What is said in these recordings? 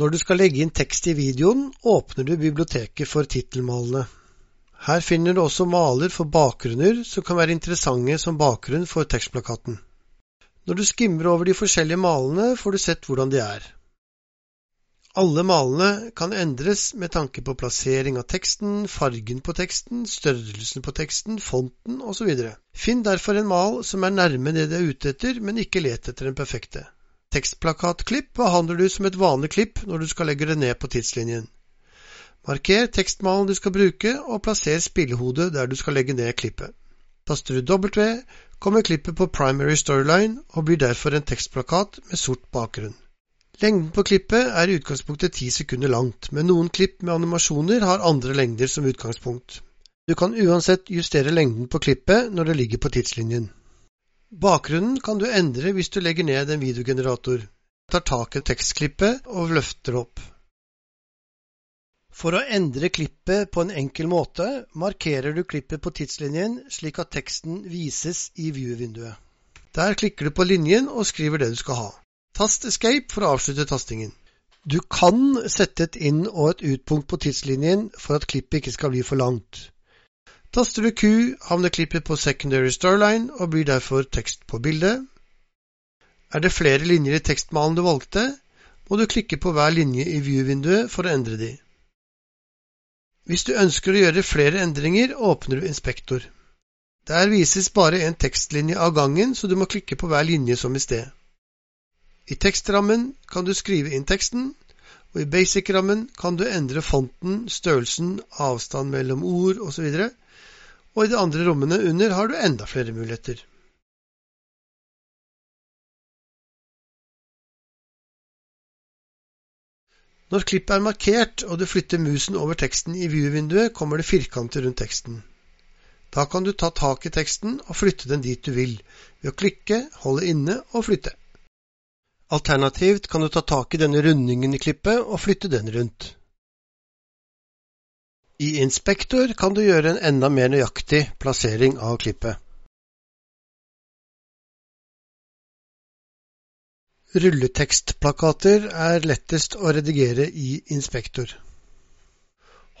Når du skal legge inn tekst i videoen, åpner du biblioteket for tittelmalene. Her finner du også maler for bakgrunner som kan være interessante som bakgrunn for tekstplakaten. Når du skimmer over de forskjellige malene, får du sett hvordan de er. Alle malene kan endres med tanke på plassering av teksten, fargen på teksten, størrelsen på teksten, fonten osv. Finn derfor en mal som er nærme det du er ute etter, men ikke let etter den perfekte. Tekstplakatklipp behandler du som et vanlig klipp når du skal legge det ned på tidslinjen. Marker tekstmalen du skal bruke, og plasser spillehodet der du skal legge ned klippet. Taster du W, kommer klippet på primary storyline og blir derfor en tekstplakat med sort bakgrunn. Lengden på klippet er i utgangspunktet ti sekunder langt, men noen klipp med animasjoner har andre lengder som utgangspunkt. Du kan uansett justere lengden på klippet når det ligger på tidslinjen. Bakgrunnen kan du endre hvis du legger ned en videogenerator, tar tak i tekstklippet og løfter opp. For å endre klippet på en enkel måte, markerer du klippet på tidslinjen slik at teksten vises i view-vinduet. Der klikker du på linjen og skriver det du skal ha. Tast escape for å avslutte tastingen. Du kan sette et inn- og et utpunkt på tidslinjen for at klippet ikke skal bli for langt. Taster du Q, havner klippet på secondary starline og blir derfor tekst på bildet. Er det flere linjer i tekstmalen du valgte, må du klikke på hver linje i view-vinduet for å endre de. Hvis du ønsker å gjøre flere endringer, åpner du inspektor. Der vises bare en tekstlinje av gangen, så du må klikke på hver linje som i sted. I tekstrammen kan du skrive inn teksten, og i basic-rammen kan du endre fonten, størrelsen, avstand mellom ord osv og i de andre rommene under har du enda flere muligheter. Når klippet er markert og du flytter musen over teksten i view-vinduet, kommer det firkanter rundt teksten. Da kan du ta tak i teksten og flytte den dit du vil, ved å klikke, holde inne og flytte. Alternativt kan du ta tak i denne rundingen i klippet og flytte den rundt. I Inspektor kan du gjøre en enda mer nøyaktig plassering av klippet. Rulletekstplakater er lettest å redigere i Inspektor.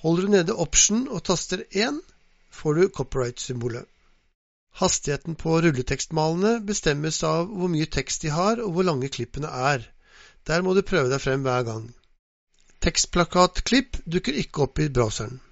Holder du nede Option og taster 1, får du copyright-symbolet. Hastigheten på rulletekstmalene bestemmes av hvor mye tekst de har og hvor lange klippene er. Der må du prøve deg frem hver gang. Tekstplakatklipp dukker ikke opp i browseren.